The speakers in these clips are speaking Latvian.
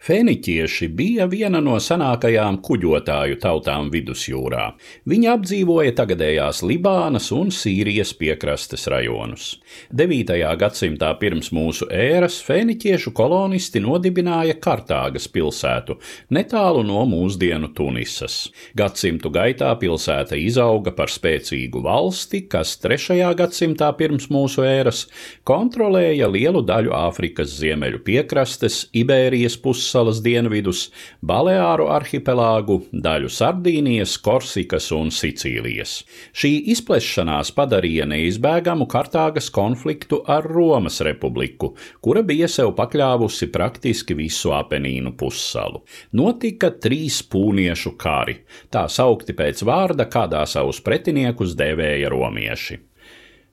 Fēniķieši bija viena no senākajām kuģotāju tautām vidusjūrā. Viņi apdzīvoja tagadējās Libānas un Sīrijas piekrastes rajonus. 9. gadsimtā pirms mūsu ēras fēniķiešu kolonisti nodibināja Kartāgas pilsētu netālu no mūsdienu Tunisas. Gadsimtu gaitā pilsēta izauga par spēcīgu valsti, kas 3. gadsimtā pirms mūsu ēras kontrolēja lielu daļu Āfrikas ziemeļu piekrastes, Ibērijas puses pussalas dienvidus, Baleāru arhipelāgu, daļu Sardīnijas, Korsikas un Sicīlijas. Šī izplešanās padarīja neizbēgamu Kartāgas konfliktu ar Romas republiku, kura bija sev pakļāvusi praktiski visu Apenīnu pussalu. Notika trīs pūniešu kari, tā saukti pēc vārda, kādā savus pretiniekus dēvēja romieši.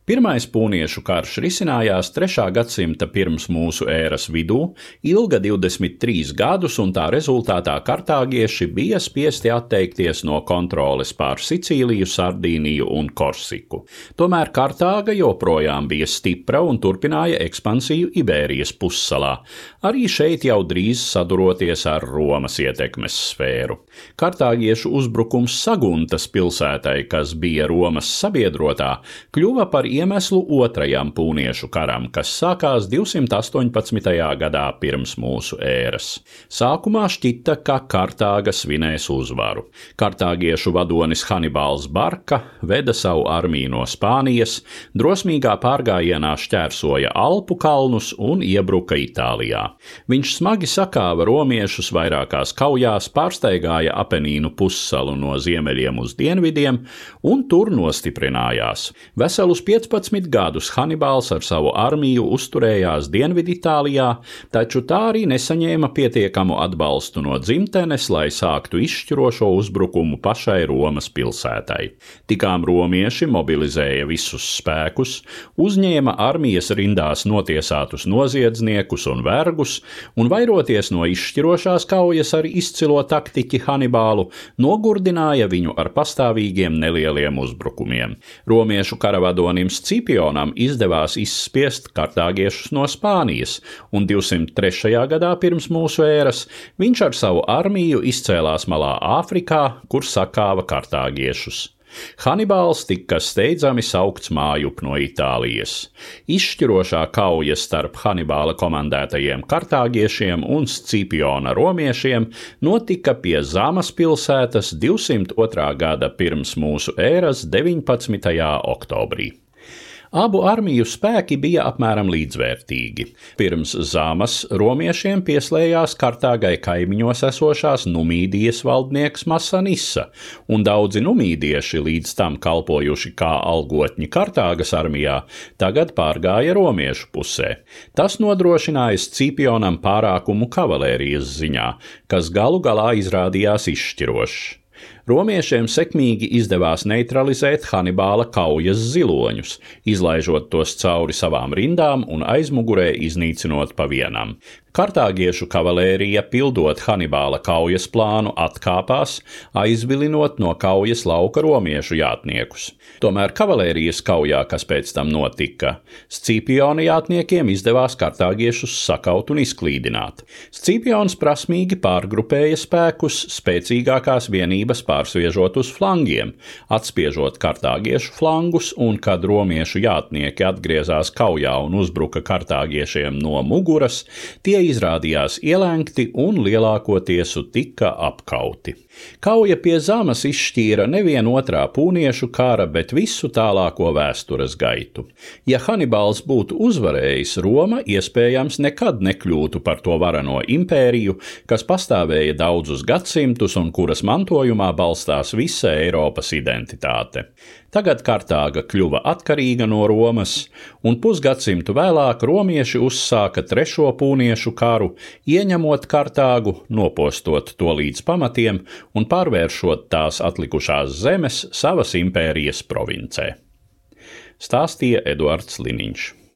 Pirmais pūniešu karš risinājās 3. gadsimta pirms mūsu ēras vidū, ilga 23 gadus, un tā rezultātā kartāgieši bija spiesti atteikties no kontroles pār Sicīliju, Sardīniju un Korsiku. Tomēr Kartāga joprojām bija stipra un turpināja ekspansiju Ibērijas pussalā, arī šeit jau drīz saduroties ar Romas ietekmes sfēru. Kartāgiešu uzbrukums Saguntas pilsētai, kas bija Romas sabiedrotā, kļuva par iemeslu otrajam pūniešu karam, kas sākās 218. gadā pirms mūsu ēras. Sākumā šķita, ka Kartāga svinēs uzvaru. Kartāgiešu vadonis Hanibāls Barka veda savu armiju no Spānijas, drosmīgā pārgājienā šķērsoja Alpu kalnus un iebruka Itālijā. Viņš smagi sakāva romiešus vairākās kaujās, pārsteigāja Apenīnu pussalu no ziemeļiem uz dienvidiem un tur nostiprinājās. Veselus 15 15 gadus Hanibāls ar savu armiju uzturējās Dienviditālijā, taču tā arī nesaņēma pietiekamu atbalstu no dzimtenes, lai sāktu izšķirošo uzbrukumu pašai Romas pilsētai. Tikām romieši mobilizēja visus spēkus, uzņēma armijas rindās notiesātus noziedzniekus un vergus, un vairoties no izšķirošās kaujas ar izcilo taktiķi Hanibālu, nogurdināja viņu ar pastāvīgiem nelieliem uzbrukumiem. Romiešu karavadonim Scipionam izdevās izspiest kartāgiešus no Spānijas, un 203. gadā pirms mūsu ēras viņš ar savu armiju izcēlās malā Āfrikā, kur sakāva kartāgiešus. Hanibāls tika steidzami saukts mājup no Itālijas. Izšķirošā kauja starp Hanibāla komandētajiem kartāgiešiem un Scipiona romiešiem notika pie Zamas pilsētas 202. gada pirms mūsu ēras 19. oktobrī. Abu armiju spēki bija apmēram līdzvērtīgi. Pirms Zāmas romiešiem pieslējās Kartāgai kaimiņos esošās Numīdijas valdnieks Masanissa, un daudzi numīdieši līdz tam kalpojuši kā algotņi Kartāgas armijā, tagad pārgāja romiešu pusē. Tas nodrošināja Scipionam pārākumu kavalērijas ziņā, kas galu galā izrādījās izšķirošs. Romiešiem sekmīgi izdevās neutralizēt Hanibāla kaujas ziloņus, izlaižot tos cauri savām rindām un aizmugurē iznīcinot pa vienam. Kartāgiešu kavalērija, pildot Hanibāla kaujas plānu, atkāpās, aizvilinot no kaujas lauka romiešu jātniekus. Tomēr kavalērijas kaujā, kas pēc tam notika, Scipiona jātniekiem izdevās kartāgiešus sakaut un izklīdināt. Scipions prasmīgi pārgrupēja spēkus, spēcīgākās vienības pārsviežot uz flangiem, atspiežot kartāgiešu flangus, un kad romiešu jātnieki atgriezās kaujā un uzbruka kartāgiešiem no muguras, tie izrādījās ielēgti un lielākoties tika apkauti. Kauja pie zamas izšķīra nevienu otrā pūniešu kara, bet visu tālāko vēstures gaitu. Ja Hanibāls būtu uzvarējis, Roma iespējams nekad nekļūtu par to varano impēriju, kas pastāvēja daudzus gadsimtus un kuras mantojumā balstās visa Eiropas identitāte. Tagad Kartāga kļuva atkarīga no Romas, un pusgadsimtu vēlāk romieši uzsāka trešo pūniešu karu, ieņemot Kartāgu, nopostot to līdz pamatiem un pārvēršot tās atlikušās zemes savas impērijas provincē. Stāstīja Eduards Liniņš.